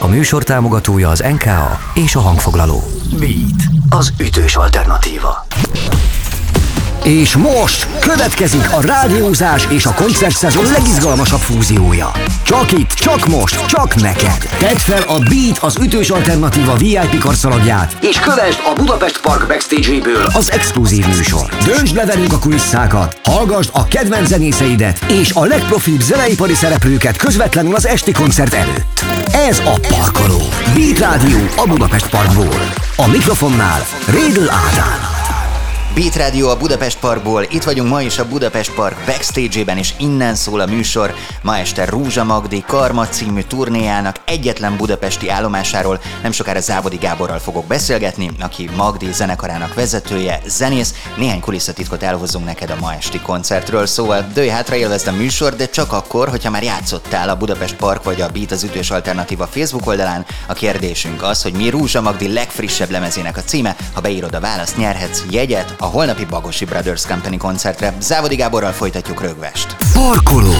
A műsor támogatója az NKA és a hangfoglaló. Beat, az ütős alternatíva. És most következik a rádiózás és a koncertszezon legizgalmasabb fúziója. Csak itt, csak most, csak neked. Tedd fel a Beat az ütős alternatíva VIP karszalagját, és kövesd a Budapest Park backstage-ből az exkluzív műsor. Döntsd le velünk a kulisszákat, hallgassd a kedvenc zenészeidet és a legprofibb zeneipari szereplőket közvetlenül az esti koncert előtt. Ez a Parkoló. Beat Rádió a Budapest Parkból. A mikrofonnál Rédl Ádám. Beat Radio a Budapest Parkból, itt vagyunk ma is a Budapest Park backstage-ében, és innen szól a műsor ma este Rúzsa Magdi Karma című turnéjának egyetlen budapesti állomásáról. Nem sokára Závodi Gáborral fogok beszélgetni, aki Magdi zenekarának vezetője, zenész. Néhány kulisszatitkot elhozunk neked a ma esti koncertről, szóval dőj hátra élvezd a műsor, de csak akkor, hogyha már játszottál a Budapest Park vagy a Beat az ütős alternatíva Facebook oldalán. A kérdésünk az, hogy mi Rúzsa Magdi legfrissebb lemezének a címe, ha beírod a választ, nyerhetsz jegyet a holnapi Bagosi Brothers Company koncertre. Závodi Gáborral folytatjuk rögvest. Parkoló.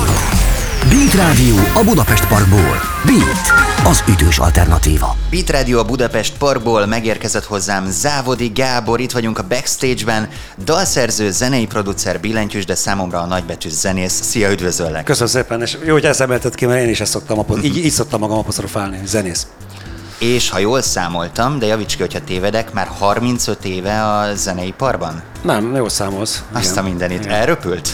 Beat Rádió a Budapest Parkból. Beat, az ütős alternatíva. Beat Radio a Budapest Parkból megérkezett hozzám Závodi Gábor, itt vagyunk a backstage-ben, dalszerző, zenei producer, billentyűs, de számomra a nagybetűs zenész. Szia, üdvözöllek! Köszönöm szépen, és jó, hogy eszemelted ki, mert én is ezt szoktam, így, így szoktam magam apostrofálni, zenész. És ha jól számoltam, de javíts ki, hogyha tévedek, már 35 éve a zeneiparban? Nem, jól számolsz. Azt igen. a mindenit. Igen. Elröpült?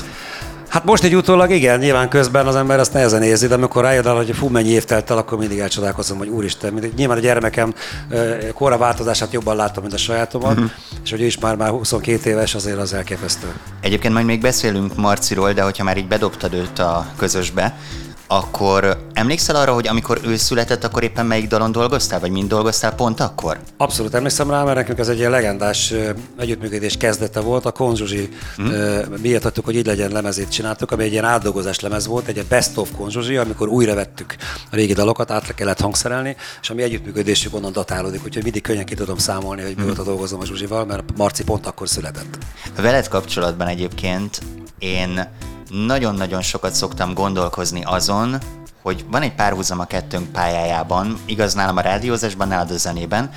Hát most egy utólag igen, nyilván közben az ember azt nehezen érzi, de amikor rájön arra, hogy fú, mennyi év telt el, akkor mindig elcsodálkozom, hogy úristen, mindig, nyilván a gyermekem kora változását jobban látom, mint a sajátomat, uh-huh. és hogy ő is már, már 22 éves, azért az elképesztő. Egyébként majd még beszélünk Marciról, de hogyha már így bedobtad őt a közösbe, akkor emlékszel arra, hogy amikor ő született, akkor éppen melyik dalon dolgoztál, vagy mind dolgoztál pont akkor? Abszolút emlékszem rá, mert nekünk ez egy ilyen legendás együttműködés kezdete volt. A Konzsuzsi Hm? hmm. miatt adtuk, hogy így legyen lemezét csináltuk, ami egy ilyen átdolgozás lemez volt, egy best of Konzsuzsi, amikor újra vettük a régi dalokat, át kellett hangszerelni, és a mi együttműködésünk onnan datálódik, úgyhogy mindig könnyen ki tudom számolni, hogy mióta dolgozom a Zsuzsival, mert Marci pont akkor született. Veled kapcsolatban egyébként én nagyon-nagyon sokat szoktam gondolkozni azon, hogy van egy párhuzam a kettőnk pályájában, igaz nálam a rádiózásban, nálad a zenében,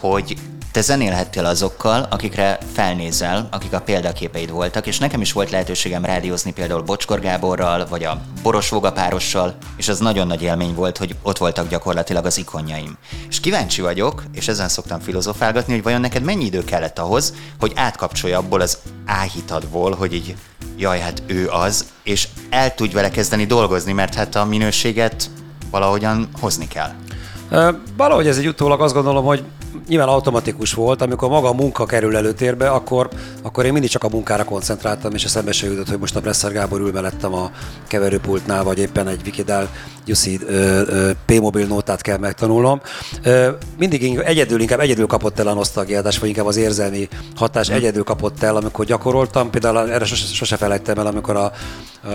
hogy te zenélhettél azokkal, akikre felnézel, akik a példaképeid voltak, és nekem is volt lehetőségem rádiózni például Bocskor Gáborral, vagy a Boros Voga párossal, és az nagyon nagy élmény volt, hogy ott voltak gyakorlatilag az ikonjaim. És kíváncsi vagyok, és ezen szoktam filozofálgatni, hogy vajon neked mennyi idő kellett ahhoz, hogy átkapcsolja abból az áhítadból, hogy így jaj, hát ő az, és el tudj vele kezdeni dolgozni, mert hát a minőséget valahogyan hozni kell. Valahogy ez egy utólag azt gondolom, hogy nyilván automatikus volt, amikor maga a munka kerül előtérbe, akkor, akkor én mindig csak a munkára koncentráltam, és eszembe se jutott, hogy most a Bresser Gábor ül mellettem a keverőpultnál, vagy éppen egy Wikidál Jussi P-mobil nótát kell megtanulnom. Mindig egyedül, inkább egyedül kapott el a nosztalgiádás, vagy inkább az érzelmi hatás Hm. egyedül kapott el, amikor gyakoroltam. Például erre sose, sose felejtem el, amikor a,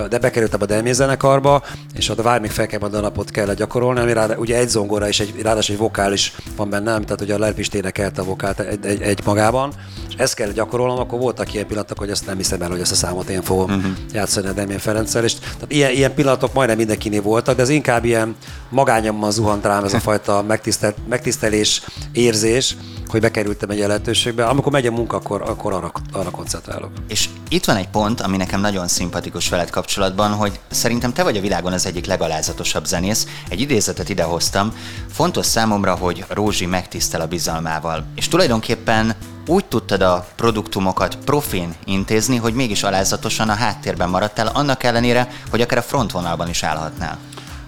de bekerültem a Delmé zenekarba, és ott még fel kell a napot kellett gyakorolni, ami rád, ugye egy zongora és egy, ráadásul egy vokál is van bennem, tehát ugye a Lerpist énekelte a vokált egy, egy, egy, magában, és ezt kell gyakorolnom, akkor voltak ilyen pillanatok, hogy ezt nem hiszem el, hogy ezt a számot én fogom uh-huh. játszani a Demén Ferenccel, és tehát ilyen, ilyen pillanatok majdnem mindenkinél voltak, de ez inkább ilyen magányommal zuhant rám ez a fajta megtisztel, megtisztelés érzés, hogy bekerültem egy lehetőségbe. Amikor megy a munka, akkor, akkor arra, arra koncentrálok. És itt van egy pont, ami nekem nagyon szimpatikus veled kapcsolatban, hogy szerintem te vagy a világon az egyik legalázatosabb zenész. Egy idézetet idehoztam. Fontos számomra, hogy Rózsi megtisztel a bizalmával. És tulajdonképpen úgy tudtad a produktumokat profin intézni, hogy mégis alázatosan a háttérben maradtál, annak ellenére, hogy akár a frontvonalban is állhatnál.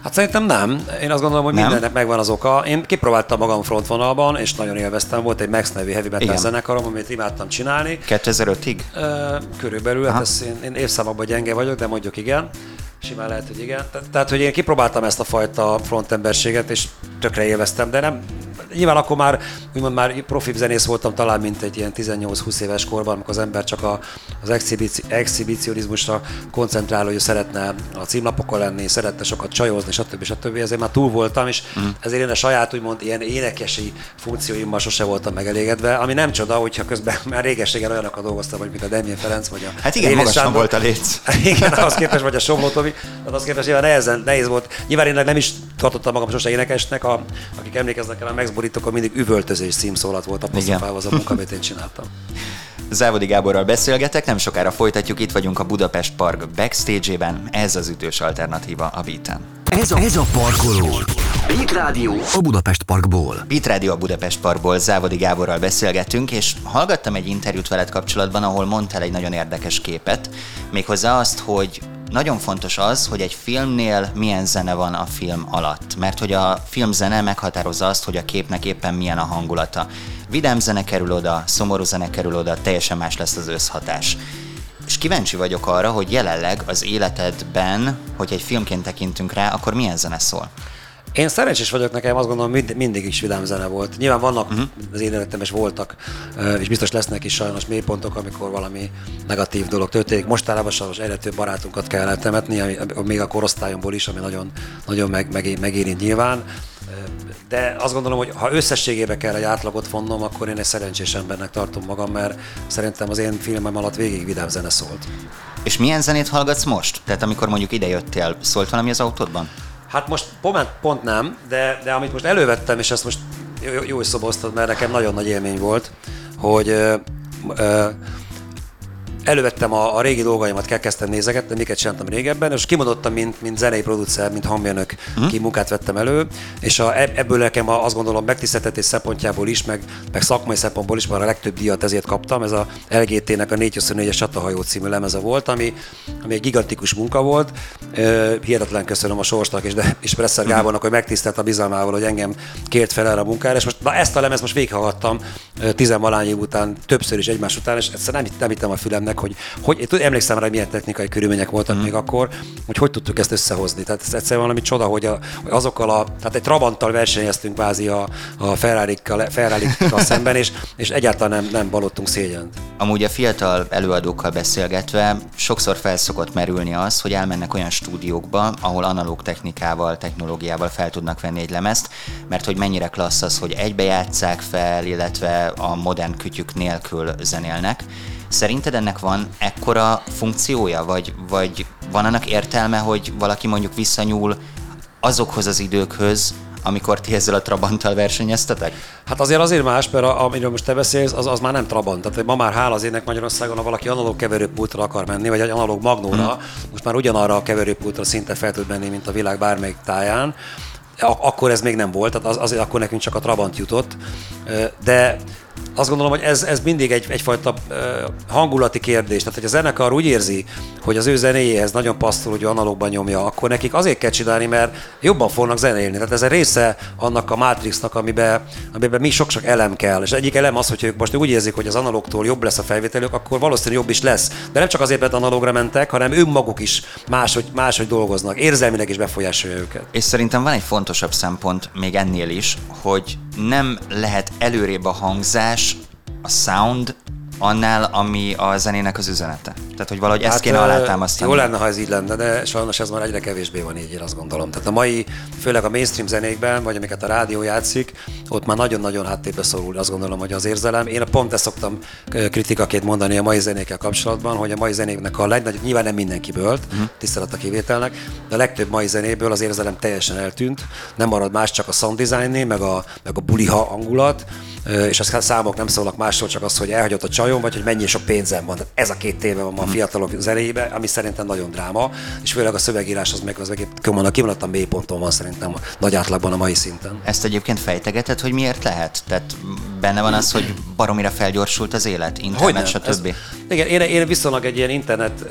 Hát szerintem nem. Én azt gondolom, hogy Nem? mindennek megvan az oka. Én kipróbáltam magam frontvonalban, és nagyon élveztem. Volt egy Max nevű heavy metal Igen. zenekarom, amit imádtam csinálni. 2005-ig? Ö, körülbelül, hát ez, én, én évszámokban gyenge vagyok, de mondjuk igen. Simán lehet, hogy igen. Te- Tehát, hogy én kipróbáltam ezt a fajta frontemberséget, és tökre élveztem, de nem, nyilván akkor már, úgymond már profi zenész voltam talán, mint egy ilyen 18-20 éves korban, amikor az ember csak a, az exhibici, exhibicionizmusra koncentrál, hogy szeretne a címlapokon lenni, szeretne sokat csajozni, stb. stb. Ezért már túl voltam, és mm. ezért én a saját úgymond ilyen énekesi funkcióimmal sose voltam megelégedve, ami nem csoda, hogyha közben már régességen olyanokat dolgoztam, hogy mint a Demjén Ferenc, vagy a Hát igen, magasan volt a léc. Igen, ahhoz képest, vagy a Somló Tomi, ahhoz képest nyilván nehezen, nehéz volt. Nyilván én nem is tartottam magam sose énekesnek, a, akik emlékeznek a Max Burítokon, mindig üvöltözés címszólat volt apostrofálva az a munka, amit én csináltam. Závodi Gáborral beszélgetek, nem sokára folytatjuk, itt vagyunk a Budapest Park backstage-ében, ez az ütős alternatíva a beat Ez a, ez a parkoló. Beat Rádió a Budapest Parkból. Beat Rádió a Budapest Parkból Závodi Gáborral beszélgetünk, és hallgattam egy interjút veled kapcsolatban, ahol mondtál egy nagyon érdekes képet, méghozzá azt, hogy nagyon fontos az, hogy egy filmnél milyen zene van a film alatt, mert hogy a filmzene meghatározza azt, hogy a képnek éppen milyen a hangulata. Vidám zene kerül oda, szomorú zene kerül oda, teljesen más lesz az összhatás. És kíváncsi vagyok arra, hogy jelenleg az életedben, hogy egy filmként tekintünk rá, akkor milyen zene szól? Én szerencsés vagyok nekem, azt gondolom mind, mindig is vidám zene volt. Nyilván vannak, uh-huh. az én életemben is voltak, és biztos lesznek is sajnos mélypontok, amikor valami negatív dolog történik. Mostanában sajnos egyre több barátunkat kell eltemetni, ami, még a korosztályomból is, ami nagyon, nagyon meg, meg, megérint nyilván. De azt gondolom, hogy ha összességébe kell egy átlagot vonnom, akkor én egy szerencsés embernek tartom magam, mert szerintem az én filmem alatt végig vidám zene szólt. És milyen zenét hallgatsz most? Tehát amikor mondjuk idejöttél, szólt valami az autódban? Hát most pont, pont nem, de, de amit most elővettem, és ezt most jó, jó is szoboztad, mert nekem nagyon nagy élmény volt, hogy ö, ö, elővettem a, a régi dolgaimat, kezdtem nézegetni, miket csináltam régebben, és kimondottam, mint, mint zenei producer, mint hangmérnök, uh-huh. ki munkát vettem elő, és a, ebből nekem azt gondolom megtiszteltetés szempontjából is, meg, meg szakmai szempontból is, mert a legtöbb díjat ezért kaptam, ez a LGT-nek a 424-es Csatahajó című lemeze volt, ami, ami egy gigantikus munka volt. Hihetetlen köszönöm a Sorsnak és, de, és Presser uh-huh. Gábornak, hogy megtisztelt a bizalmával, hogy engem kért fel erre a munkára, és most na, ezt a lemez most végighallgattam tizenvalány év után, többször is egymás után, és egyszer nem, nem hittem a fülemnek, hogy, hogy én emlékszem rá, hogy milyen technikai körülmények voltak mm. még akkor, hogy hogy tudtuk ezt összehozni. Tehát ez egyszerűen valami csoda, hogy, a, hogy azokkal a, tehát egy Trabanttal versenyeztünk bázi a, a Ferrari-kkal, ferrari szemben, és, és egyáltalán nem, nem balottunk szégyent. Amúgy a fiatal előadókkal beszélgetve sokszor felszokott merülni az, hogy elmennek olyan stúdiókba, ahol analóg technikával, technológiával fel tudnak venni egy lemezt, mert hogy mennyire klassz az, hogy egybe játsszák fel, illetve a modern kütyük nélkül zenélnek. Szerinted ennek van ekkora funkciója, vagy, vagy van annak értelme, hogy valaki mondjuk visszanyúl azokhoz az időkhöz, amikor ti ezzel a Trabanttal versenyeztetek? Hát azért azért más, mert a, amiről most te beszélsz, az, az már nem Trabant. Tehát ma már hála az ének Magyarországon, ha valaki analóg keverőpultra akar menni, vagy egy analóg magnóra, hmm. most már ugyanarra a keverőpultra szinte fel tud menni, mint a világ bármelyik táján. Akkor ez még nem volt, tehát az, azért akkor nekünk csak a Trabant jutott. De azt gondolom, hogy ez, ez mindig egy, egyfajta hangulati kérdés. Tehát, hogy a zenekar úgy érzi, hogy az ő zenéjéhez nagyon passzol, hogy analógban nyomja, akkor nekik azért kell csinálni, mert jobban fognak zenélni. Tehát ez a része annak a Matrixnak, amiben, amiben mi sok-sok elem kell. És egyik elem az, hogy ők most úgy érzik, hogy az analógtól jobb lesz a felvételük, akkor valószínűleg jobb is lesz. De nem csak azért, mert analógra mentek, hanem ők maguk is máshogy, máshogy dolgoznak. Érzelmileg is befolyásolja őket. És szerintem van egy fontosabb szempont még ennél is, hogy nem lehet előrébb a hangzás, a sound annál, ami a zenének az üzenete. Tehát, hogy valahogy hát, ezt kéne alátámasztani. Jó lenne, ha ez így lenne, de sajnos ez már egyre kevésbé van így, én azt gondolom. Tehát a mai, főleg a mainstream zenékben, vagy amiket a rádió játszik, ott már nagyon-nagyon háttérbe szorul, azt gondolom, hogy az érzelem. Én pont ezt szoktam kritikaként mondani a mai zenékkel kapcsolatban, hogy a mai zenéknek a legnagyobb, nyilván nem mindenkiből, uh-huh. tisztelet a kivételnek, de a legtöbb mai zenéből az érzelem teljesen eltűnt, nem marad más, csak a sound design meg a, meg a buliha hangulat, és a számok nem szólnak másról, csak az, hogy elhagyott a csajon, vagy hogy mennyi sok pénzem van. Ez a két téve van ma a mhm. fiatalok zenébe, ami szerintem nagyon dráma, és főleg a szövegírás az meg az meg a kimondottan mély ponton van szerintem nagy átlagban a mai szinten. Ezt egyébként fejtegeted, hogy miért lehet? Tehát benne van az, hogy baromira felgyorsult az élet, internet, stb. Igen, én, én viszonylag egy ilyen internet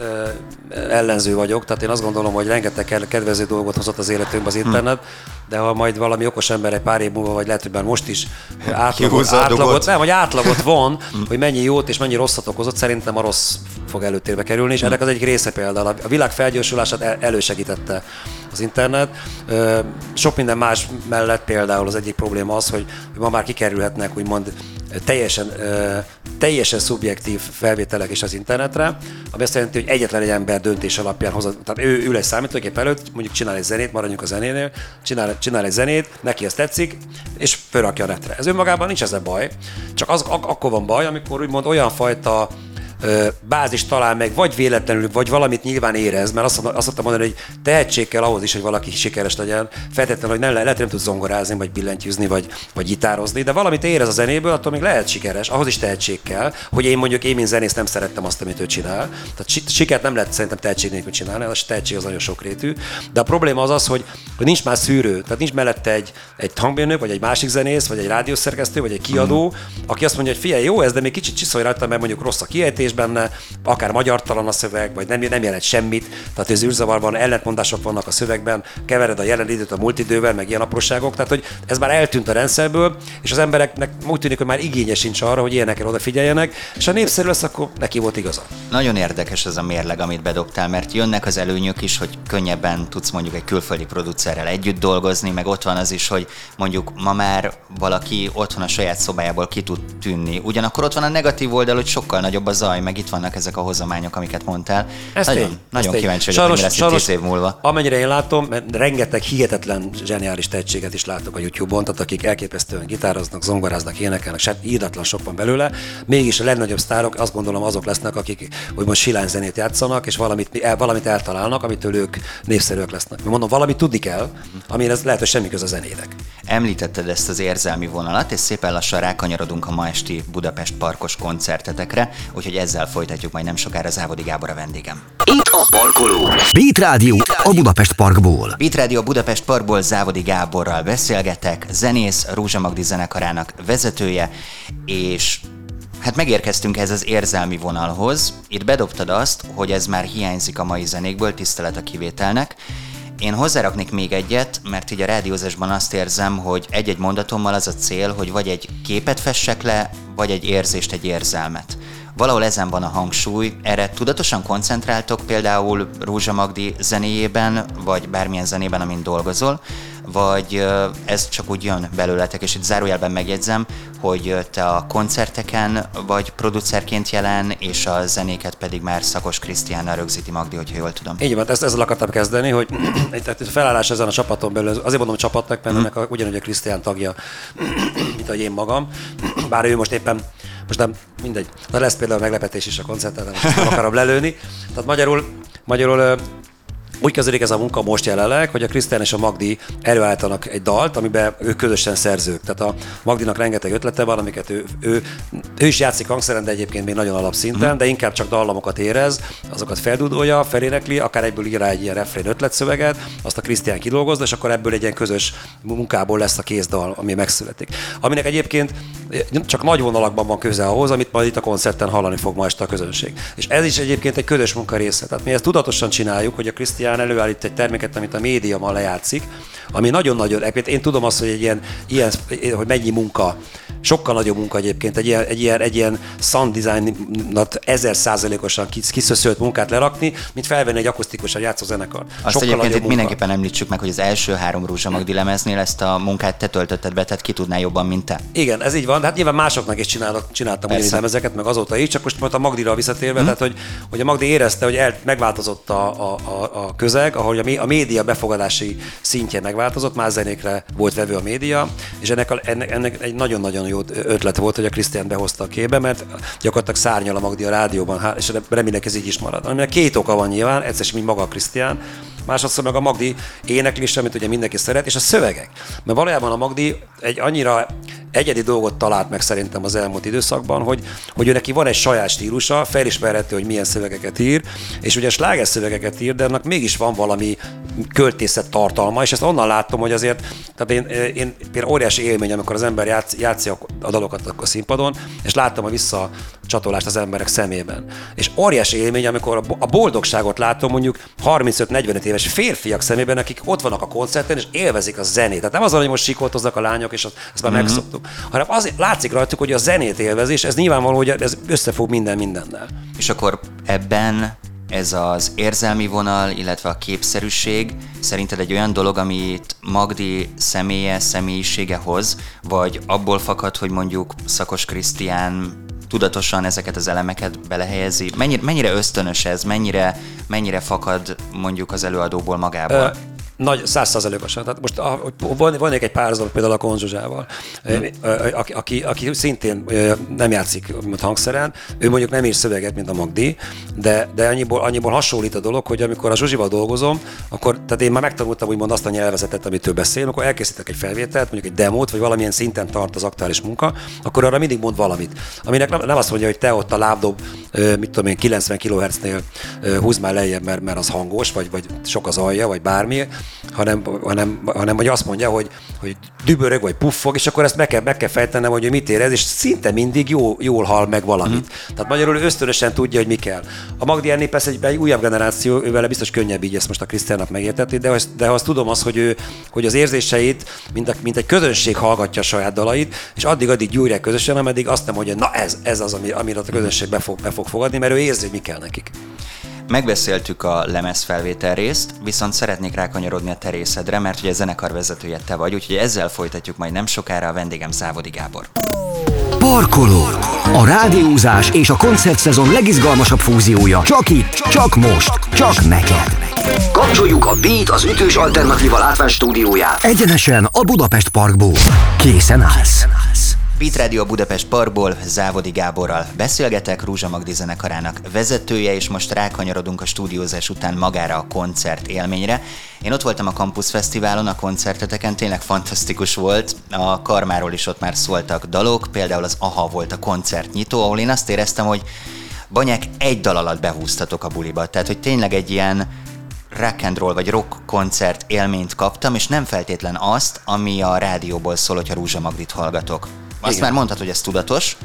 ellenző vagyok, tehát én azt gondolom, hogy rengeteg kedvező dolgot hozott az életünkbe az internet, hmm de ha majd valami okos ember egy pár év múlva, vagy lehet, hogy már most is átlagot, átlagot nem, vagy átlagot von, hogy mennyi jót és mennyi rosszat okozott, szerintem a rossz fog előtérbe kerülni, és ennek az egyik része például a világ felgyorsulását el, elősegítette az internet. Sok minden más mellett például az egyik probléma az, hogy ma már kikerülhetnek úgymond teljesen, teljesen szubjektív felvételek is az internetre, ami azt jelenti, hogy egyetlen egy ember döntés alapján hoz, tehát ő ül egy számítógép előtt, mondjuk csinál egy zenét, maradjunk a zenénél, csinál, csinál egy zenét, neki ezt tetszik, és fölrakja a netre. Ez önmagában nincs ez a baj, csak az ak- akkor van baj, amikor úgymond olyan fajta bázis talál meg, vagy véletlenül, vagy valamit nyilván érez, mert azt, azt szoktam mondani, hogy tehetség kell ahhoz is, hogy valaki sikeres legyen. Feltétlenül, hogy nem le, lehet, nem tud zongorázni, vagy billentyűzni, vagy, vagy gitározni, de valamit érez a zenéből, attól még lehet sikeres. Ahhoz is tehetség kell, hogy én mondjuk, én, mint zenész nem szerettem azt, amit ő csinál. Tehát sikert nem lehet szerintem tehetség nélkül csinálni, a tehetség az nagyon sokrétű. De a probléma az az, hogy, hogy nincs már szűrő, tehát nincs mellette egy, egy hangbérnök, vagy egy másik zenész, vagy egy rádiószerkesztő, vagy egy kiadó, mm. aki azt mondja, hogy figyelj, jó ez, de még kicsit csiszolj rajta, mert mondjuk rossz a kiejtés, kérdés benne, akár magyartalan a szöveg, vagy nem, nem jelent semmit, tehát az űrzavarban ellentmondások vannak a szövegben, kevered a jelen időt a multidővel, meg ilyen apróságok, tehát hogy ez már eltűnt a rendszerből, és az embereknek úgy tűnik, hogy már igénye sincs arra, hogy ilyenekre odafigyeljenek, és ha népszerű lesz, akkor neki volt igaza. Nagyon érdekes ez a mérleg, amit bedobtál, mert jönnek az előnyök is, hogy könnyebben tudsz mondjuk egy külföldi producerrel együtt dolgozni, meg ott van az is, hogy mondjuk ma már valaki otthon a saját szobájából ki tud tűnni. Ugyanakkor ott van a negatív oldal, hogy sokkal nagyobb a zaj, meg itt vannak ezek a hozományok, amiket mondtál. Ez nagyon, tény, nagyon ez kíváncsi vagyok, hogy lesz sajnos, tíz év múlva. Amennyire én látom, mert rengeteg hihetetlen zseniális tehetséget is látok a YouTube-on, tehát akik elképesztően gitároznak, zongoráznak, énekelnek, se írdatlan sok van belőle. Mégis a legnagyobb sztárok azt gondolom azok lesznek, akik hogy most silány zenét játszanak, és valamit, el, valamit eltalálnak, amitől ők népszerűek lesznek. Mondom, valamit tudni kell, ami ez lehet, hogy semmi köz a zenének. Említetted ezt az érzelmi vonalat, és szépen lassan rákanyarodunk a ma esti Budapest parkos koncertetekre, úgyhogy ezzel folytatjuk majd nem sokára Závodi Gábor a vendégem. Itt a parkoló. Beat Rádió a Budapest Parkból. Beat Rádió a Budapest Parkból Závodi Gáborral beszélgetek, zenész, Rózsa Magdi zenekarának vezetője, és Hát megérkeztünk ez az érzelmi vonalhoz. Itt bedobtad azt, hogy ez már hiányzik a mai zenékből, tisztelet a kivételnek, én hozzáraknék még egyet, mert így a rádiózásban azt érzem, hogy egy-egy mondatommal az a cél, hogy vagy egy képet fessek le, vagy egy érzést, egy érzelmet. Valahol ezen van a hangsúly, erre tudatosan koncentráltok például Rózsa Magdi zenéjében, vagy bármilyen zenében, amin dolgozol, vagy ez csak úgy jön belőletek, és itt zárójelben megjegyzem, hogy te a koncerteken vagy producerként jelen, és a zenéket pedig már Szakos Krisztiánnal rögzíti Magdi, hogyha jól tudom. Így van, ezt, ezzel akartam kezdeni, hogy egy felállás ezen a csapaton belül, azért mondom csapatnak, mert mm. ennek a, ugyanúgy a Krisztián tagja, mint ahogy én magam, bár ő most éppen most nem, mindegy. Na lesz például meglepetés is a koncerten, most nem akarom lelőni. Tehát magyarul, magyarul úgy kezdődik ez a munka most jelenleg, hogy a Krisztián és a Magdi előállítanak egy dalt, amiben ők közösen szerzők. Tehát a Magdinak rengeteg ötlete van, amiket ő, ő, ő is játszik hangszeren, de egyébként még nagyon alapszinten, mm. de inkább csak dallamokat érez, azokat feldudolja, felénekli, akár egyből ír rá egy ilyen refrén ötletszöveget, azt a Krisztián kidolgozza, és akkor ebből egy ilyen közös munkából lesz a kézdal, ami megszületik. Aminek egyébként csak nagy vonalakban van köze ahhoz, amit majd itt a koncerten hallani fog ma este a közönség. És ez is egyébként egy közös munka része. Tehát mi ezt tudatosan csináljuk, hogy a Krisztián alapján előállít egy terméket, amit a média ma lejátszik, ami nagyon-nagyon, én tudom azt, hogy egy ilyen, ilyen hogy mennyi munka sokkal nagyobb munka egyébként egy ilyen, egy ilyen, egy ilyen sound designat ezer százalékosan kiszöszölt munkát lerakni, mint felvenni egy akusztikusan játszó zenekar. Azt sokkal egyébként itt mindenképpen említsük meg, hogy az első három Rúzsa Magdi lemeznél ezt a munkát te töltötted be, tehát ki tudná jobban, mint te. Igen, ez így van. Hát nyilván másoknak is csinálok, csináltam ugyanígy lemezeket, meg azóta is, csak most, most a Magdira visszatérve, hmm. tehát hogy, hogy a Magdi érezte, hogy el, megváltozott a, a, a, a közeg, ahol a, média befogadási szintje megváltozott, más zenékre volt vevő a média, és ennek, a, ennek, egy nagyon-nagyon jó ötlet volt, hogy a Krisztián behozta a képbe, mert gyakorlatilag szárnyal a Magdi a rádióban, és remélek ez így is marad. Aminek két oka van nyilván, egyszer mint maga a Krisztián, másodszor meg a Magdi éneklése, amit ugye mindenki szeret, és a szövegek. Mert valójában a Magdi egy annyira egyedi dolgot talált meg szerintem az elmúlt időszakban, hogy, hogy ő neki van egy saját stílusa, felismerhető, hogy milyen szövegeket ír, és ugye sláger szövegeket ír, de annak mégis van valami költészet tartalma, és ezt onnan látom, hogy azért, tehát én, én például óriási élmény, amikor az ember játsz, játszik a dalokat a színpadon, és láttam, hogy vissza csatolást az emberek szemében. És óriási élmény, amikor a boldogságot látom mondjuk 35-45 éves férfiak szemében, akik ott vannak a koncerten, és élvezik a zenét. Tehát nem az, hogy most sikoltoznak a lányok, és azt, már mm-hmm. megszoktuk, hanem az látszik rajtuk, hogy a zenét élvezés, ez nyilvánvaló, hogy ez összefog minden mindennel. És akkor ebben ez az érzelmi vonal, illetve a képszerűség szerinted egy olyan dolog, amit Magdi személye, személyisége hoz, vagy abból fakad, hogy mondjuk Szakos Krisztián tudatosan ezeket az elemeket belehelyezi? Mennyire, mennyire ösztönös ez? Mennyire, mennyire fakad mondjuk az előadóból magából? Nagy, százszázalékosan. Tehát most a, van, van egy párhuzam például a Konzsuzsával, hmm. aki, aki, aki, szintén nem játszik mint hangszeren, ő mondjuk nem ír szöveget, mint a Magdi, de, de annyiból, annyiból hasonlít a dolog, hogy amikor a Zsuzsival dolgozom, akkor tehát én már megtanultam úgymond azt a nyelvezetet, amit ő beszél, akkor elkészítek egy felvételt, mondjuk egy demót, vagy valamilyen szinten tart az aktuális munka, akkor arra mindig mond valamit. Aminek nem, nem azt mondja, hogy te ott a lábdob, mit tudom én, 90 kHz-nél húz már lejjebb, mert, mert az hangos, vagy, vagy sok az alja, vagy bármi, hanem, hanem, hanem hogy azt mondja, hogy, hogy dübörög vagy puffog, és akkor ezt meg kell, meg kell fejtenem, hogy mit érez, és szinte mindig jó, jól hal meg valamit. Mm. Tehát magyarul ösztönösen tudja, hogy mi kell. A Magdi Enni persze egy, egy újabb generáció, ővel biztos könnyebb így ezt most a Krisztiának megértetni, de, azt, de azt tudom azt, hogy, ő, hogy az érzéseit, mint, a, mint egy közönség hallgatja a saját dalait, és addig-addig gyújják közösen, ameddig azt nem mondja, na ez, ez az, ami, amire a közönség be fog, be fog fogadni, mert ő érzi, hogy mi kell nekik. Megbeszéltük a lemezfelvétel részt, viszont szeretnék rákanyarodni a terészedre, mert ugye zenekar vezetője te vagy, úgyhogy ezzel folytatjuk majd nem sokára a vendégem Szávodi Gábor. Parkoló. A rádiózás és a koncertszezon legizgalmasabb fúziója. Csak itt, csak most, csak neked. Kapcsoljuk a Beat az ütős alternatíva látvány stúdióját. Egyenesen a Budapest Parkból. Készen állsz. Beat Radio Budapest Parkból Závodi Gáborral beszélgetek, Rúzsa Magdi zenekarának vezetője, és most rákanyarodunk a stúdiózás után magára a koncert élményre. Én ott voltam a Campus Fesztiválon, a koncerteteken, tényleg fantasztikus volt. A Karmáról is ott már szóltak dalok, például az Aha volt a koncertnyitó, ahol én azt éreztem, hogy Banyák egy dal alatt behúztatok a buliba. Tehát, hogy tényleg egy ilyen rock and roll vagy rock koncert élményt kaptam, és nem feltétlen azt, ami a rádióból szól, hogyha Rúzsa Magdit hallgatok. Azt Igen. már mondtad, hogy ez tudatos,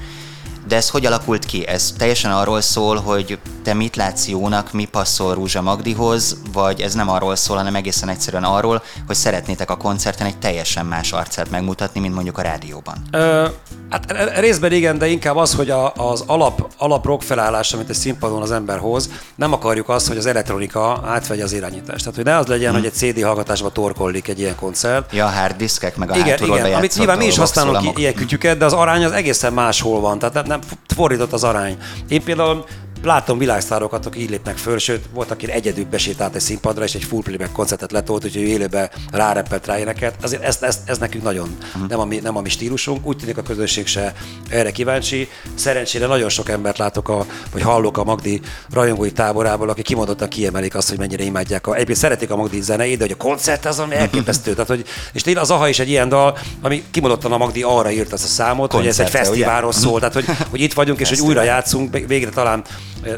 de ez hogy alakult ki? Ez teljesen arról szól, hogy te mit látsz jónak, mi passzol Rúzsa Magdihoz, vagy ez nem arról szól, hanem egészen egyszerűen arról, hogy szeretnétek a koncerten egy teljesen más arcát megmutatni, mint mondjuk a rádióban? Ö, hát e, e, részben igen, de inkább az, hogy a, az alap, alap rock felállás, amit a színpadon az ember hoz, nem akarjuk azt, hogy az elektronika átvegye az irányítást. Tehát, hogy ne az legyen, hmm. hogy egy CD hallgatásba torkollik egy ilyen koncert. Ja, hard diskek, meg a igen, igen, amit nyilván mi is használunk ilyen kütyüket, de az arány az egészen máshol van. Tehát nem, nem fordított az arány. Én például látom világsztárokat, akik így lépnek föl, sőt, volt, aki egyedül besétált egy színpadra, és egy full playback koncertet letolt, úgyhogy ő élőbe rárepelt rá éneket. Azért ez, ez, ez nekünk nagyon uh-huh. nem, a mi, nem a mi stílusunk. Úgy tűnik a közönség se erre kíváncsi. Szerencsére nagyon sok embert látok, a, vagy hallok a Magdi rajongói táborából, akik kimondottan kiemelik azt, hogy mennyire imádják. A, egyébként szeretik a Magdi zenéjét, de hogy a koncert az, ami elképesztő. Tehát, hogy, és tényleg az AHA is egy ilyen dal, ami kimondottan a Magdi arra írt azt a számot, Koncerte, hogy ez egy fesztiválról szól, tehát hogy, hogy itt vagyunk, és hogy újra játszunk, végre talán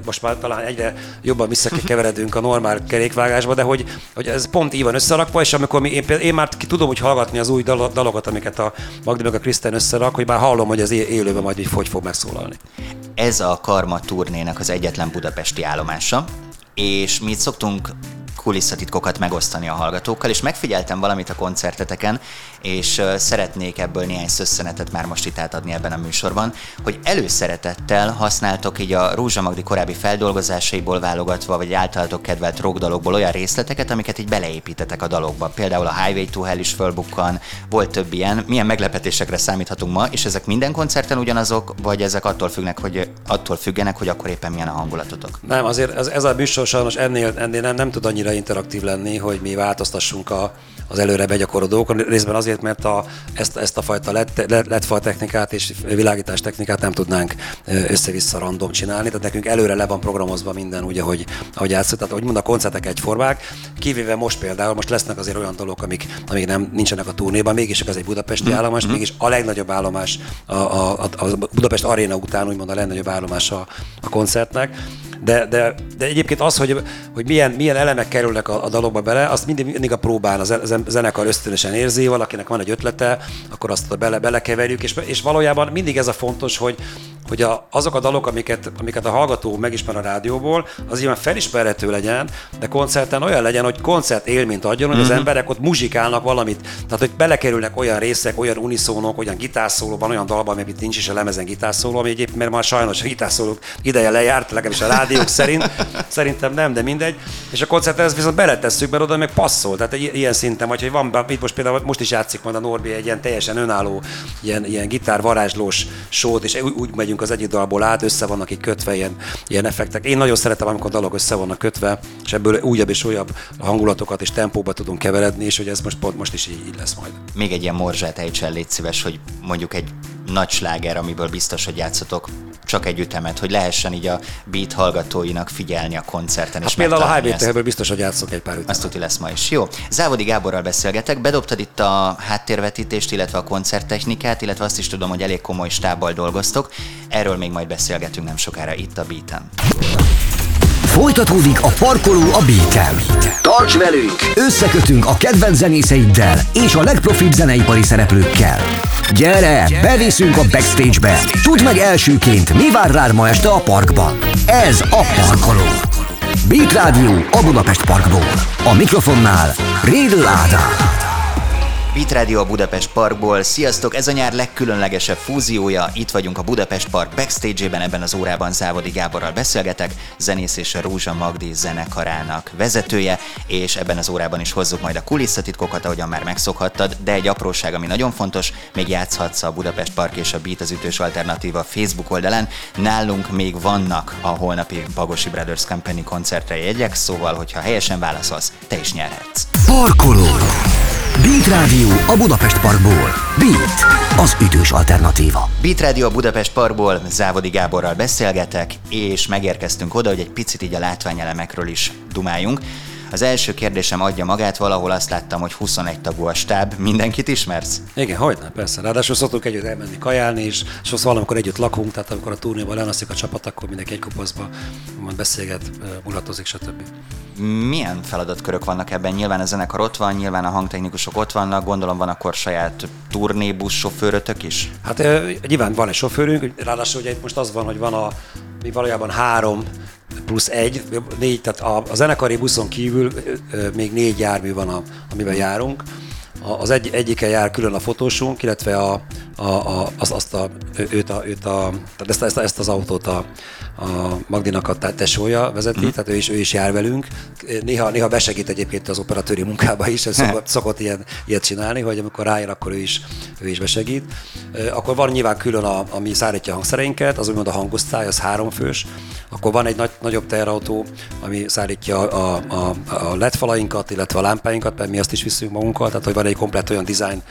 most már talán egyre jobban visszakeveredünk a normál kerékvágásba, de hogy, hogy ez pont így van összerakva, és amikor mi, én, én már ki tudom hogy hallgatni az új dalokat, amiket a Magdi meg a Krisztán összerak, hogy már hallom, hogy az élőben majd így hogy fog megszólalni. Ez a Karma turnének az egyetlen budapesti állomása, és mi itt szoktunk kulisszatitkokat megosztani a hallgatókkal, és megfigyeltem valamit a koncerteteken, és szeretnék ebből néhány szösszenetet már most itt átadni ebben a műsorban, hogy előszeretettel használtok így a Rózsa Magdi korábbi feldolgozásaiból válogatva, vagy általatok kedvelt rockdalokból olyan részleteket, amiket így beleépítetek a dalokba. Például a Highway to Hell is fölbukkan, volt több ilyen. Milyen meglepetésekre számíthatunk ma, és ezek minden koncerten ugyanazok, vagy ezek attól függnek, hogy attól függenek, hogy akkor éppen milyen a hangulatotok? Nem, azért ez, ez a műsor sajnos ennél, ennél nem, nem tud annyira interaktív lenni, hogy mi változtassunk a, az előre begyakorló dolgokon. Részben azért, mert a, ezt, ezt a fajta lett technikát és világítás technikát nem tudnánk össze-vissza random csinálni, tehát nekünk előre le van programozva minden úgy, ahogy, ahogy játszunk. Tehát, ahogy mond, a koncertek egyformák, kivéve most például, most lesznek azért olyan dolgok, amik, amik nem nincsenek a turnéban, mégis ez egy budapesti mm. állomás, mégis a legnagyobb állomás a, a, a, a Budapest aréna után, úgymond a legnagyobb állomás a, a koncertnek. De, de, de egyébként az, hogy, hogy milyen, milyen elemek kerülnek a, a dalokba bele, azt mindig, mindig a próbán az zenekar ösztönösen érzi, valakinek van egy ötlete, akkor azt bele, belekeverjük, és, és valójában mindig ez a fontos, hogy hogy a, azok a dalok, amiket, amiket a hallgató megismer a rádióból, az ilyen felismerhető legyen, de koncerten olyan legyen, hogy koncert élményt adjon, hogy mm-hmm. az Mhm. emberek ott muzsikálnak valamit. Tehát, hogy belekerülnek olyan részek, olyan uniszónok, olyan gitárszóló, van olyan dalban, amit nincs is a lemezen gitárszóló, ami egyébként mert már sajnos a gitárszólók ideje lejárt, legalábbis a rádiók szerint. Szerintem nem, de mindegy. És a koncerten ezt viszont beletesszük, mert oda meg passzol. Tehát egy ilyen szinten, vagy hogy van, itt most például most is játszik majd a Norbi egy ilyen teljesen önálló, ilyen, ilyen gitár varázslós sót, és úgy, úgy megyünk az egyik dalból át, össze vannak itt kötve ilyen, ilyen effektek. Én nagyon szeretem, amikor dalok össze vannak kötve, és ebből újabb és újabb hangulatokat és tempóba tudunk keveredni, és hogy ez most pont most is így, így lesz majd. Még egy ilyen morzsát ejtsen, légy szíves, hogy mondjuk egy nagy sláger, amiből biztos, hogy játszotok csak egy ütemet, hogy lehessen így a beat hallgatóinak figyelni a koncerten. Hát és például a ezt. to biztos, hogy játszok egy pár ütemet. Azt tuti lesz ma is. Jó. Závodi Gáborral beszélgetek, bedobtad itt a háttérvetítést, illetve a koncerttechnikát, illetve azt is tudom, hogy elég komoly stábbal dolgoztok. Erről még majd beszélgetünk nem sokára itt a Beaten. Folytatódik a parkoló a beat Tarts velünk! Összekötünk a kedvenc zenészeiddel és a legprofibb zeneipari szereplőkkel. Gyere, beviszünk a backstage-be! Tudd meg elsőként, mi vár rád ma este a parkban. Ez a Parkoló. Beat Rádió a Budapest Parkból. A mikrofonnál Rédl Ádám. Beat a Budapest Parkból. Sziasztok, ez a nyár legkülönlegesebb fúziója. Itt vagyunk a Budapest Park backstage-ében, ebben az órában Závodi Gáborral beszélgetek, zenész és a Rózsa Magdi zenekarának vezetője, és ebben az órában is hozzuk majd a kulisszatitkokat, ahogyan már megszokhattad, de egy apróság, ami nagyon fontos, még játszhatsz a Budapest Park és a Beat az ütős alternatíva Facebook oldalán. Nálunk még vannak a holnapi Bagosi Brothers Company koncertre jegyek, szóval, hogyha helyesen válaszolsz, te is nyerhetsz. Parkoló. Beat Rádió a Budapest Parkból. Beat, az ütős alternatíva. Beat Radio a Budapest Parkból Závodi Gáborral beszélgetek, és megérkeztünk oda, hogy egy picit így a látványelemekről is dumáljunk. Az első kérdésem adja magát, valahol azt láttam, hogy 21 tagú a stáb. Mindenkit ismersz? Igen, hogy nem, persze. Ráadásul szoktunk együtt elmenni kajálni, és sokszor valamikor együtt lakunk, tehát amikor a turnéban lenaszik a csapat, akkor mindenki egy kupaszba majd beszélget, mulatozik, stb. Milyen feladatkörök vannak ebben? Nyilván a zenekar ott van, nyilván a hangtechnikusok ott vannak, gondolom van akkor saját turnébusz sofőrötök is? Hát nyilván van egy sofőrünk, ráadásul ugye itt most az van, hogy van a, mi valójában három plusz egy, négy, tehát a, a zenekari buszon kívül ö, még négy jármű van, a, amiben járunk. A, az egy, egyike jár külön a fotósunk, illetve a, a, a, az, azt a, őt, a, őt a, tehát ezt, ezt, ezt az autót a, a Magdinak a te- tesója vezeti, mm. tehát ő is, ő is jár velünk. Néha, néha besegít egyébként az operatőri munkába is, ez szokott, szokott ilyen, ilyet csinálni, hogy amikor rájön, akkor ő is, ő is besegít. Akkor van nyilván külön, a, ami szállítja a hangszereinket, az úgymond a hangosztály, az háromfős. Akkor van egy nagy, nagyobb teherautó, ami szállítja a, a, a LED falainkat, illetve a lámpáinkat, mert mi azt is viszünk magunkkal, tehát hogy van egy komplet olyan design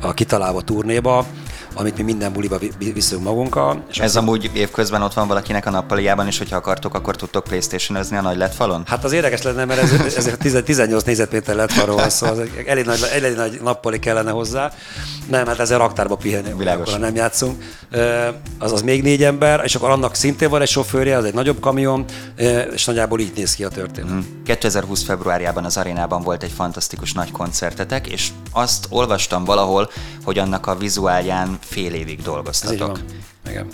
a kitalálva turnéba, amit mi minden buliba vi- vi- viszünk magunkkal. És Ez amúgy évközben ott van valakinek a nappaliában, és hogyha akartok, akkor tudtok playstation a nagy LED falon? Hát az érdekes lenne, mert ez, ez 10 18 négyzetméter lett arról van szó, az egy elég nagy, elég nagy nappali kellene hozzá. Nem, hát ezzel raktárba pihenni, Világos. akkor nem játszunk. Az az még négy ember, és akkor annak szintén van egy sofőrje, az egy nagyobb kamion, és nagyjából így néz ki a történet. 2020. februárjában az arénában volt egy fantasztikus nagy koncertetek, és azt olvastam valahol, hogy annak a vizuálján fél évig Ez így dolgoztatok. Igen.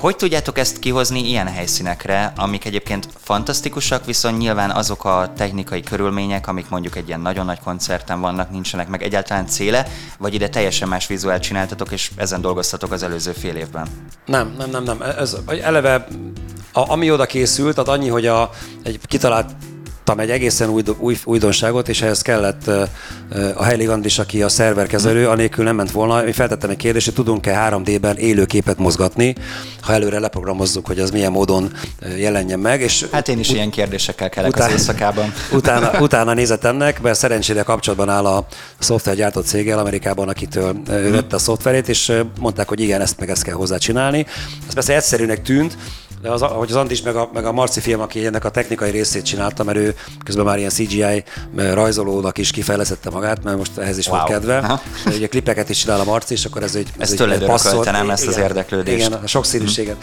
Hogy tudjátok ezt kihozni ilyen helyszínekre, amik egyébként fantasztikusak, viszont nyilván azok a technikai körülmények, amik mondjuk egy ilyen nagyon nagy koncerten vannak, nincsenek meg egyáltalán céle, vagy ide teljesen más vizuált csináltatok, és ezen dolgoztatok az előző fél évben? Nem, nem, nem, nem. Ez, eleve, a, ami oda készült, az annyi, hogy a, egy kitalált egy egészen új, új, újdonságot, és ehhez kellett a Heili Andris, aki a szerverkezelő, anélkül nem ment volna. Mi feltettem egy kérdést, hogy tudunk-e 3D-ben élő képet mozgatni, ha előre leprogramozzuk, hogy az milyen módon jelenjen meg. És Hát én is ilyen kérdésekkel kelek az Után- éjszakában. utána, utána nézett ennek, mert szerencsére kapcsolatban áll a szoftvergyártó céggel Amerikában, akitől ő vette a szoftverét, és mondták, hogy igen, ezt meg ezt kell hozzá csinálni. Ez persze egyszerűnek tűnt, de az, hogy az Andis meg a, meg a Marci film, aki ennek a technikai részét csinálta, mert ő közben már ilyen CGI rajzolónak is kifejlesztette magát, mert most ehhez is wow. Volt kedve. Aha. De ugye klipeket is csinál a Marci, és akkor ez egy... Ezt egy- tőled passzolt- nem, ezt az érdeklődést? Igen, a sokszínűséget.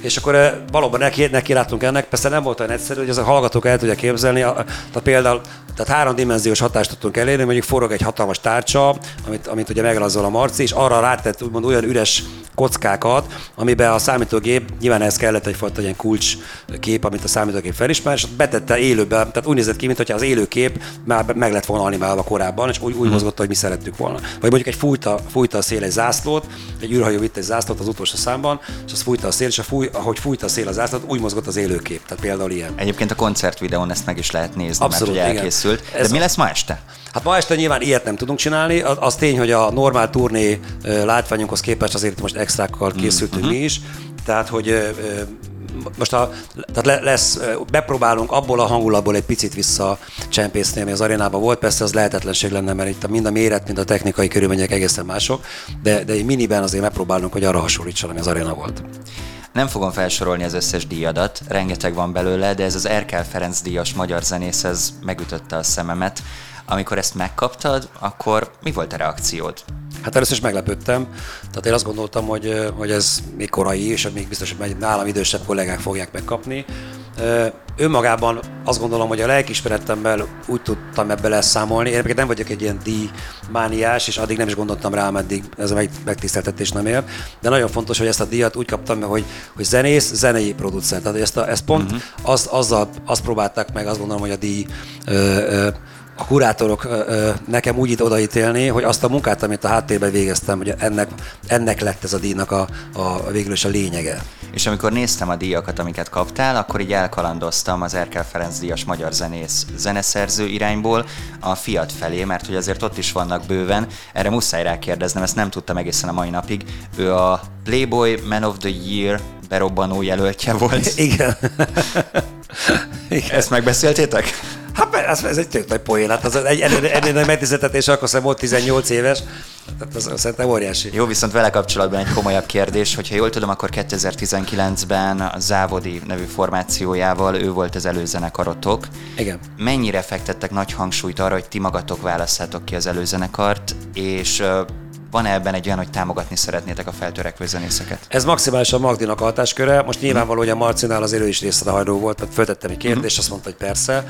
És akkor eh, valóban neki, neki láttunk ennek, persze nem volt olyan egyszerű, hogy az a hallgatók el tudják képzelni. A- Tehát például tehát háromdimenziós hatást tudtunk elérni, mondjuk forog egy hatalmas tárcsa, amit, amit ugye megrajzol a Marci, és arra rátett úgymond olyan üres kockákat, amiben a számítógép, nyilván ez kellett egyfajta ilyen kulcs kép, amit a számítógép felismer, és betette élőbe, tehát úgy nézett ki, mintha az élő kép már meg lett volna animálva korábban, és úgy, úgy hmm. mozgott, hogy mi szerettük volna. Vagy mondjuk egy fújta, fújta a szél egy zászlót, egy űrhajó vitt egy zászlót az utolsó számban, és az fújta a szél, és a fúj, ahogy fújta a szél az zászlót, úgy mozgott az élőkép. Tehát például ilyen. Egyébként a koncertvideón ezt meg is lehet nézni, Abszolút, mert hogy elkészült. Ez De mi lesz ma este? Hát ma este nyilván ilyet nem tudunk csinálni. Az, az tény, hogy a normál turné látványunkhoz képest azért most extrákkal készültünk mm-hmm. mi is. Tehát, hogy most a, tehát lesz, bepróbálunk abból a hangulatból egy picit vissza csempészni, ami az arénában volt. Persze az lehetetlenség lenne, mert itt mind a méret, mind a technikai körülmények egészen mások, de, de egy miniben azért megpróbálunk, hogy arra hasonlítson, ami az aréna volt. Nem fogom felsorolni az összes díjadat, rengeteg van belőle, de ez az Erkel Ferenc díjas magyar zenész, ez megütötte a szememet. Amikor ezt megkaptad, akkor mi volt a reakciód? Hát először is meglepődtem. Tehát én azt gondoltam, hogy, hogy ez még korai, és még biztos, hogy nálam idősebb kollégák fogják megkapni. Önmagában azt gondolom, hogy a lelkismeretemmel úgy tudtam ebbe leszámolni. Én nem vagyok egy ilyen díjmániás, és addig nem is gondoltam rá, ameddig ez a megtiszteltetés nem ér. De nagyon fontos, hogy ezt a díjat úgy kaptam meg, hogy, hogy zenész, zenei producer. Tehát ezt, a, ezt pont uh-huh. az, azzal, azt próbálták meg, azt gondolom, hogy a díj ö, ö, a kurátorok nekem úgy itt odaítélni, hogy azt a munkát, amit a háttérben végeztem, hogy ennek, ennek lett ez a díjnak a, a végül is a lényege. És amikor néztem a díjakat, amiket kaptál, akkor így elkalandoztam az Erkel Ferenc díjas magyar zenész zeneszerző irányból a Fiat felé, mert hogy azért ott is vannak bőven. Erre muszáj rákérdeznem, ezt nem tudtam egészen a mai napig. Ő a Playboy Man of the Year berobbanó jelöltje volt. Igen. Igen. Ezt megbeszéltétek? Hát ez, ez egy tök nagy poén, hát az egy ennél nagy megtiszteltetés, akkor szerintem volt 18 éves, tehát az, az szerintem óriási. Jó, viszont vele kapcsolatban egy komolyabb kérdés, hogyha jól tudom, akkor 2019-ben a Závodi nevű formációjával ő volt az előzenekarotok. Igen. Mennyire fektettek nagy hangsúlyt arra, hogy ti magatok válasszátok ki az előzenekart, és van -e ebben egy olyan, hogy támogatni szeretnétek a feltörekvő zenészeket? Ez maximálisan Magdinak a hatásköre. Most nyilvánvaló, hogy a Marcinál az élő is részletehajló volt, mert föltettem egy kérdést, uh-huh. azt mondta, hogy persze.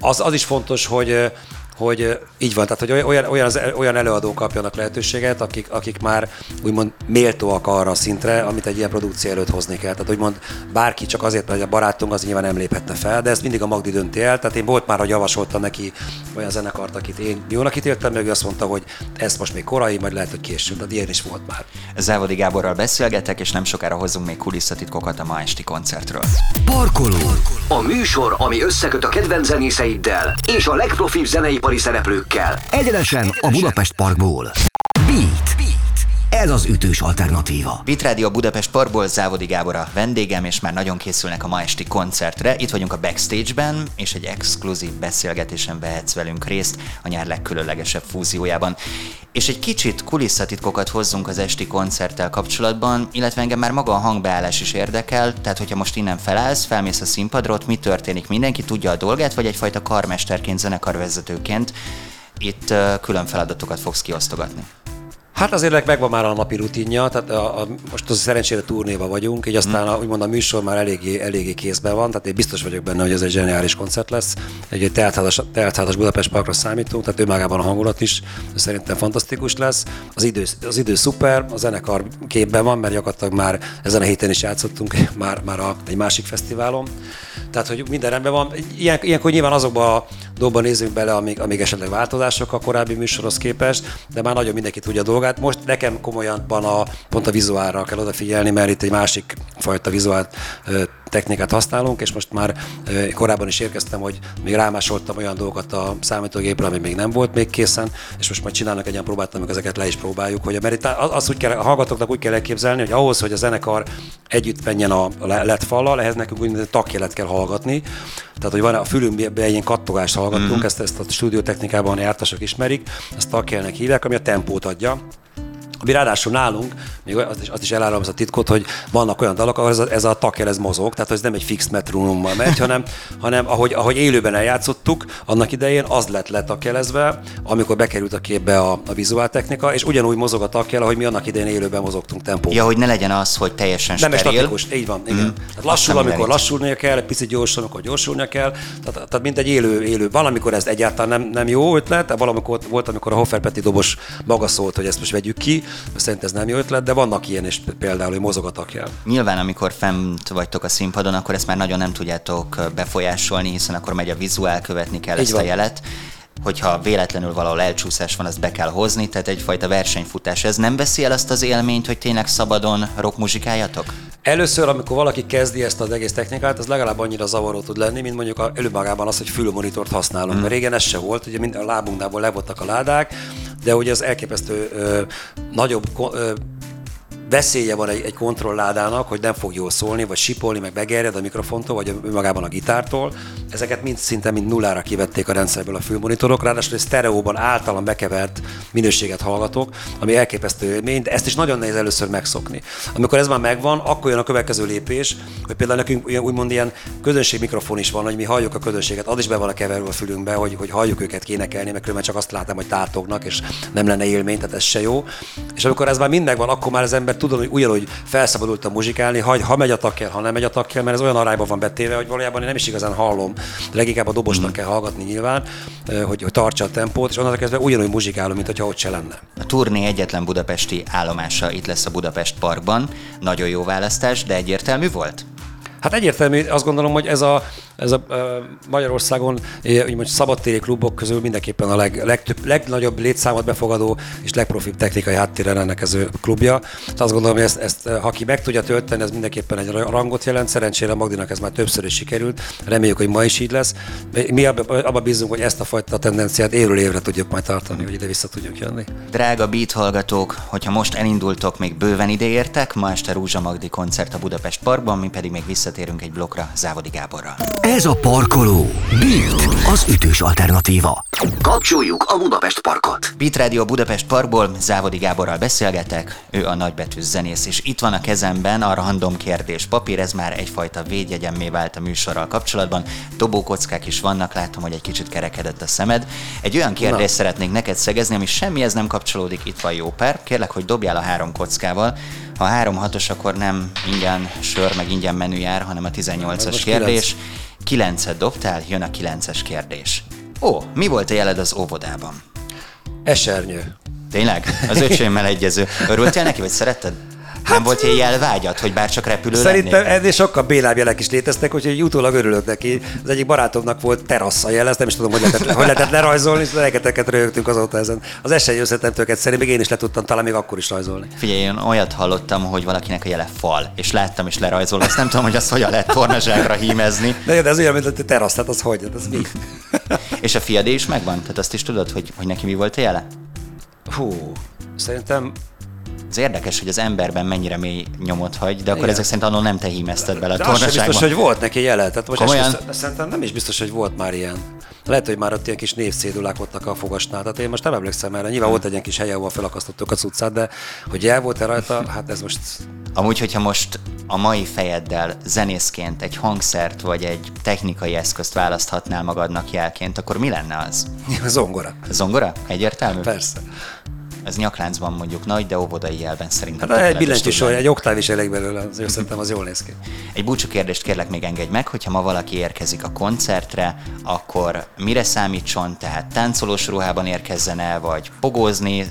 Az, az is fontos, hogy hogy így van, tehát hogy olyan, olyan, olyan előadók kapjanak lehetőséget, akik, akik már úgymond méltóak arra a szintre, amit egy ilyen produkció előtt hozni kell. Tehát úgymond bárki csak azért, mert a barátunk az nyilván nem léphetne fel, de ezt mindig a Magdi dönti el. Tehát én volt már, hogy javasoltam neki olyan zenekart, akit én jónak ítéltem, meg ő azt mondta, hogy ez most még korai, majd lehet, hogy később. Tehát ilyen is volt már. Závodi Gáborral beszélgetek, és nem sokára hozunk még kulisszatitkokat a ma esti koncertről. Parkoló. A műsor, ami összeköt a kedvenc zenészeiddel és a legprofibb zenei zenépari szereplőkkel. Egyenesen a Budapest Parkból. Beat. Ez az ütős alternatíva. Radio Budapest Parkból Závodi Gábor a vendégem, és már nagyon készülnek a ma esti koncertre. Itt vagyunk a backstage-ben, és egy exkluzív beszélgetésen vehetsz velünk részt a nyár legkülönlegesebb fúziójában. És egy kicsit kulisszatitkokat hozzunk az esti koncerttel kapcsolatban, illetve engem már maga a hangbeállás is érdekel, tehát hogyha most innen felállsz, felmész a színpadra, mi történik, mindenki tudja a dolgát, vagy egyfajta karmesterként, zenekarvezetőként itt külön feladatokat fogsz kiosztogatni. Hát azért megvan már a napi rutinja, tehát a, a, most az szerencsére turnéba vagyunk, így aztán a, úgymond a műsor már eléggé, eléggé kézben van, tehát én biztos vagyok benne, hogy ez egy zseniális koncert lesz. Egy, egy teltházas, Budapest Parkra számítunk, tehát ő magában a hangulat is szerintem fantasztikus lesz. Az idő, az idő szuper, a zenekar képben van, mert gyakorlatilag már ezen a héten is játszottunk már, már a, egy másik fesztiválon. Tehát, hogy minden rendben van. Ilyen, ilyenkor nyilván azokban a dolgokban nézzünk bele, amíg, amíg esetleg változások a korábbi műsorhoz képest, de már nagyon mindenki tudja a dolgát. Most nekem komolyan van a, pont a vizuálra kell odafigyelni, mert itt egy másik fajta vizuált technikát használunk, és most már korábban is érkeztem, hogy még rámásoltam olyan dolgokat a számítógépre, ami még nem volt még készen, és most majd csinálnak egy ilyen próbát, amikor ezeket le is próbáljuk, hogy mert itt az úgy kell, a hallgatóknak úgy kell elképzelni, hogy ahhoz, hogy a zenekar együtt menjen a lett fallal, ehhez nekünk úgy takjelet kell hallgatni. Tehát, hogy van a fülünkben ilyen kattogást hallgatunk, mm-hmm. ezt, ezt a stúdiótechnikában jártasok ismerik, ezt takjelnek hívják, ami a tempót adja ami ráadásul nálunk, még azt is, azt is elárulom az a titkot, hogy vannak olyan dalok, ahol ez a, ez a takjel ez mozog, tehát ez nem egy fix metronummal megy, hanem, hanem ahogy, ahogy élőben eljátszottuk, annak idején az lett letakjelezve, amikor bekerült a képbe a, a vizuál technika, és ugyanúgy mozog a takjel, ahogy mi annak idején élőben mozogtunk tempóban. Ja, hogy ne legyen az, hogy teljesen nem steril. Statikus, így van, igen. Mm. Tehát lassul, amikor lassulnia kell, egy picit gyorsul, amikor gyorsulnia kell. Tehát, tehát mint egy élő, élő. Valamikor ez egyáltalán nem, nem jó ötlet, valamikor volt, amikor a Hoffer Peti dobos maga szólt, hogy ezt most vegyük ki, szerint ez nem jó ötlet, de vannak ilyen is például, hogy mozog a takján. Nyilván, amikor fent vagytok a színpadon, akkor ezt már nagyon nem tudjátok befolyásolni, hiszen akkor megy a vizuál, követni kell Így ezt van. a jelet. Hogyha véletlenül valahol elcsúszás van, azt be kell hozni, tehát egyfajta versenyfutás. Ez nem veszi el azt az élményt, hogy tényleg szabadon rockmuzsikáljatok? Először, amikor valaki kezdi ezt az egész technikát, az legalább annyira zavaró tud lenni, mint mondjuk a, előmagában az, hogy fülmonitort használunk. Mm. Mert régen ez se volt, ugye mind a lábunknál voltak a ládák, de ugye az elképesztő ö, nagyobb ö, veszélye van egy, egy kontrollládának, hogy nem fog jól szólni, vagy sipolni, meg begerjed a mikrofontól, vagy magában a gitártól. Ezeket mind szinte mind nullára kivették a rendszerből a fülmonitorok, ráadásul egy sztereóban általam bekevert minőséget hallgatok, ami elképesztő élmény, de ezt is nagyon nehéz először megszokni. Amikor ez már megvan, akkor jön a következő lépés, hogy például nekünk úgymond ilyen közönség mikrofon is van, hogy mi halljuk a közönséget, az is be van a keverve a fülünkbe, hogy, hogy halljuk őket kénekelni, mert különben csak azt látom, hogy tátognak, és nem lenne élmény, tehát ez se jó. És amikor ez már mind megvan, akkor már az ember tudom, hogy ugyanúgy felszabadultam muzsikálni, ha, ha megy a takkel, ha nem megy a takkel, mert ez olyan arányban van betéve, hogy valójában én nem is igazán hallom. De leginkább a dobosnak kell hallgatni nyilván, hogy, hogy tartsa a tempót, és onnantól kezdve ugyanúgy muzsikálom, mint hogyha ott se lenne. A turné egyetlen budapesti állomása itt lesz a Budapest Parkban. Nagyon jó választás, de egyértelmű volt? Hát egyértelmű, azt gondolom, hogy ez a, ez a Magyarországon úgymond szabadtéri klubok közül mindenképpen a leg, legtöbb, legnagyobb létszámot befogadó és legprofibb technikai háttérrel rendelkező klubja. Tehát azt gondolom, hogy ezt, ezt, ha ki meg tudja tölteni, ez mindenképpen egy rangot jelent. Szerencsére Magdinak ez már többször is sikerült. Reméljük, hogy ma is így lesz. Mi abba, bízunk, hogy ezt a fajta tendenciát évről évre tudjuk majd tartani, hogy ide vissza tudjuk jönni. Drága beat hallgatók, hogyha most elindultok, még bőven ide értek, ma este Rúzsa Magdi koncert a Budapest Parkban, mi pedig még visszatérünk egy blokkra Závodi Gáborral. Ez a parkoló. Beat, az ütős alternatíva. Kapcsoljuk a Budapest parkot. Beat Radio Budapest Parkból Závodi Gáborral beszélgetek, ő a nagybetűs zenész, és itt van a kezemben a random kérdés papír, ez már egyfajta védjegyemmé vált a műsorral kapcsolatban. Dobókockák is vannak, látom, hogy egy kicsit kerekedett a szemed. Egy olyan kérdést Na. szeretnék neked szegezni, ami semmihez nem kapcsolódik, itt van jó pár. Kérlek, hogy dobjál a három kockával. Ha a három hatos, akkor nem ingyen sör, meg ingyen menü jár, hanem a 18-as most kérdés. Kilencet dobtál, jön a kilences kérdés. Ó, mi volt a jeled az óvodában? Esernyő. Tényleg? Az öcsémmel egyező. Örültél neki, vagy szeretted? Nem volt ilyen jelvágyat, hogy bár csak repülő Szerintem lennék? ennél sokkal bélábjelek is léteztek, úgyhogy utólag örülök neki. Az egyik barátomnak volt terasza jel, ezt nem is tudom, hogy lehetett, hogy lehetett lerajzolni, és rengeteget rögtünk azóta ezen. Az esély összetemtől egyszerűen, még én is le tudtam talán még akkor is rajzolni. Figyelj, én olyat hallottam, hogy valakinek a jele fal, és láttam is lerajzol, azt nem tudom, hogy azt hogyan lehet tornazsákra hímezni. De, de ez olyan, mint a terasz, tehát az hogy? Hát az mi? És a fiadé is megvan? Tehát azt is tudod, hogy, hogy neki mi volt a jele? Hú, szerintem Ez érdekes, hogy az emberben mennyire mély nyomot hagy, de akkor Igen. ezek szerint annól nem te hímezted bele a de az sem tornaságba. biztos, hogy volt neki jele. Tehát most Komolyan? Szerintem nem is biztos, hogy volt már ilyen. Lehet, hogy már ott ilyen kis névcédulák voltak a fogasnál. Tehát én most nem emlékszem erre. Nyilván volt egy ilyen kis helye, ahol felakasztottuk a cuccát, de hogy jel volt-e rajta, hát ez most Amúgy, hogyha most a mai fejeddel zenészként egy hangszert vagy egy technikai eszközt választhatnál magadnak jelként, akkor mi lenne az? zongora. Zongora? Egyértelmű? Persze. Ez nyakláncban mondjuk nagy, de óvodai jelben szerintem. Hát egy billentyűs olyan, egy oktáv is elég belőle, azért szerintem az jól néz ki. Egy búcsú kérdést kérlek még engedj meg, hogyha ma valaki érkezik a koncertre, akkor mire számítson, tehát táncolós ruhában érkezzen el, vagy pogózni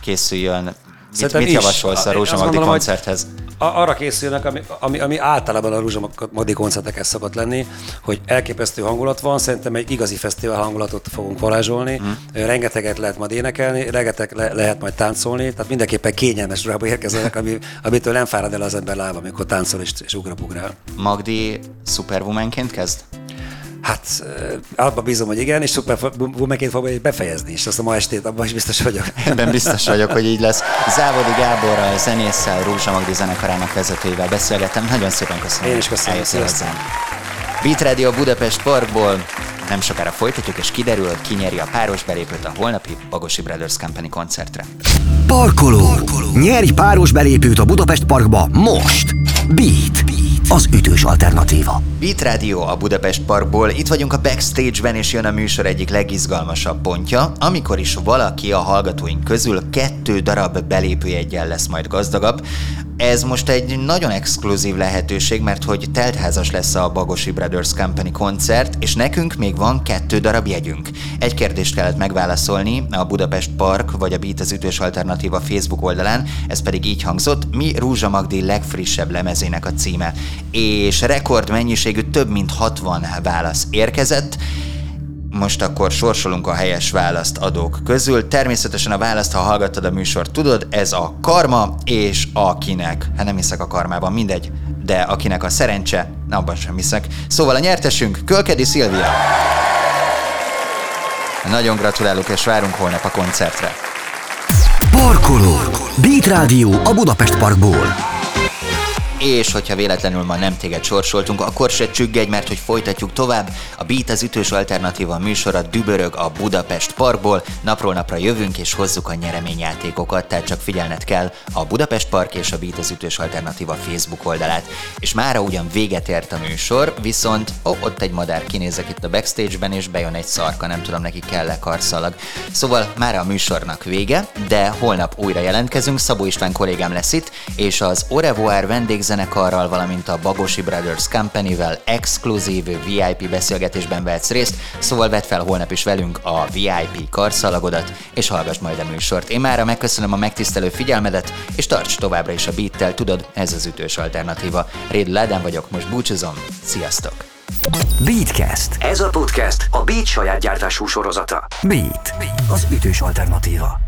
készüljön? Mit, Szerintem mit is. javasolsz a Én Rózsa azt Magdi gondolom, hogy- koncerthez? Arra készülnek, ami, ami, ami általában a Rúzsa Magdi koncertekhez szokott lenni, hogy elképesztő hangulat van, szerintem egy igazi fesztivál hangulatot fogunk varázsolni, hmm. rengeteget lehet majd énekelni, rengeteg le, lehet majd táncolni, tehát mindenképpen kényelmes ruhába érkeznek, ami, amitől nem fárad el az ember lába, amikor táncol és, és ugrabugrál. Magdi Superwomanként kezd? Hát abban bízom, hogy igen, és szuperwomanként fog befejezni is, azt a ma estét, abban is biztos vagyok. Ebben biztos vagyok, hogy így lesz. Závodi Gáborral, zenésszel, Rózsa Magdi zenekarának vezetőivel beszélgettem. Nagyon szépen köszönöm. Én is köszönöm. Eljöttél. Beat Radio Budapest Parkból nem sokára folytatjuk, és kiderül, ki nyeri a páros belépőt a holnapi Bagosi Brothers Company koncertre. Parkoló. Nyerj páros belépőt a Budapest parkba most. Beat, az ütős alternatíva. Beat Radio a Budapest Parkból. Itt vagyunk a backstage-ben, és jön a műsor egyik legizgalmasabb pontja, amikor is valaki a hallgatóink közül kettő darab belépőjeggyel lesz majd gazdagabb. Ez most egy nagyon exkluzív lehetőség, mert hogy teltházas lesz a Bagosi Brothers Company koncert, és nekünk még van kettő darab jegyünk. Egy kérdést kellett megválaszolni a Budapest Park vagy a Beat az ütős alternatíva Facebook oldalán, ez pedig így hangzott, mi Rúzsa Magdi legfrissebb lemezének a címe. És rekord mennyiségű több mint 60 válasz érkezett, most akkor sorsolunk a helyes választ adók közül. Természetesen a választ, ha hallgattad a műsort, tudod, ez a karma, és akinek, hát nem hiszek a karmában, mindegy, de akinek a szerencse, abban sem hiszek. Szóval a nyertesünk, Kölkedi Szilvia. Nagyon gratulálok, és várunk holnap a koncertre. Parkoló. Beat Rádió a Budapest Parkból és hogyha véletlenül ma nem téged sorsoltunk, akkor se csüggedj, mert hogy folytatjuk tovább. A Beat az ütős alternatíva műsora dübörög a Budapest Parkból, napról napra jövünk és hozzuk a nyereményjátékokat, tehát csak figyelned kell a Budapest Park és a Beat az ütős alternatíva Facebook oldalát. És mára ugyan véget ért a műsor, viszont ó, ott egy madár kinézek itt a backstage-ben, és bejön egy szarka, nem tudom neki kell-e karszalag. Szóval már a műsornak vége, de holnap újra jelentkezünk, Szabó István kollégám lesz itt, és az Orevoir vendég zenekarral, valamint a Bagosi Brothers Company-vel exkluzív VIP beszélgetésben vehetsz részt, szóval vedd fel holnap is velünk a VIP karszalagodat, és hallgass majd a műsort. Én mára megköszönöm a megtisztelő figyelmedet, és tarts továbbra is a beattel, tudod, ez az ütős alternatíva. Réd Ládán vagyok, most búcsúzom, sziasztok! Beatcast. Ez a podcast a Beat saját gyártású sorozata. Beat, az ütős alternatíva.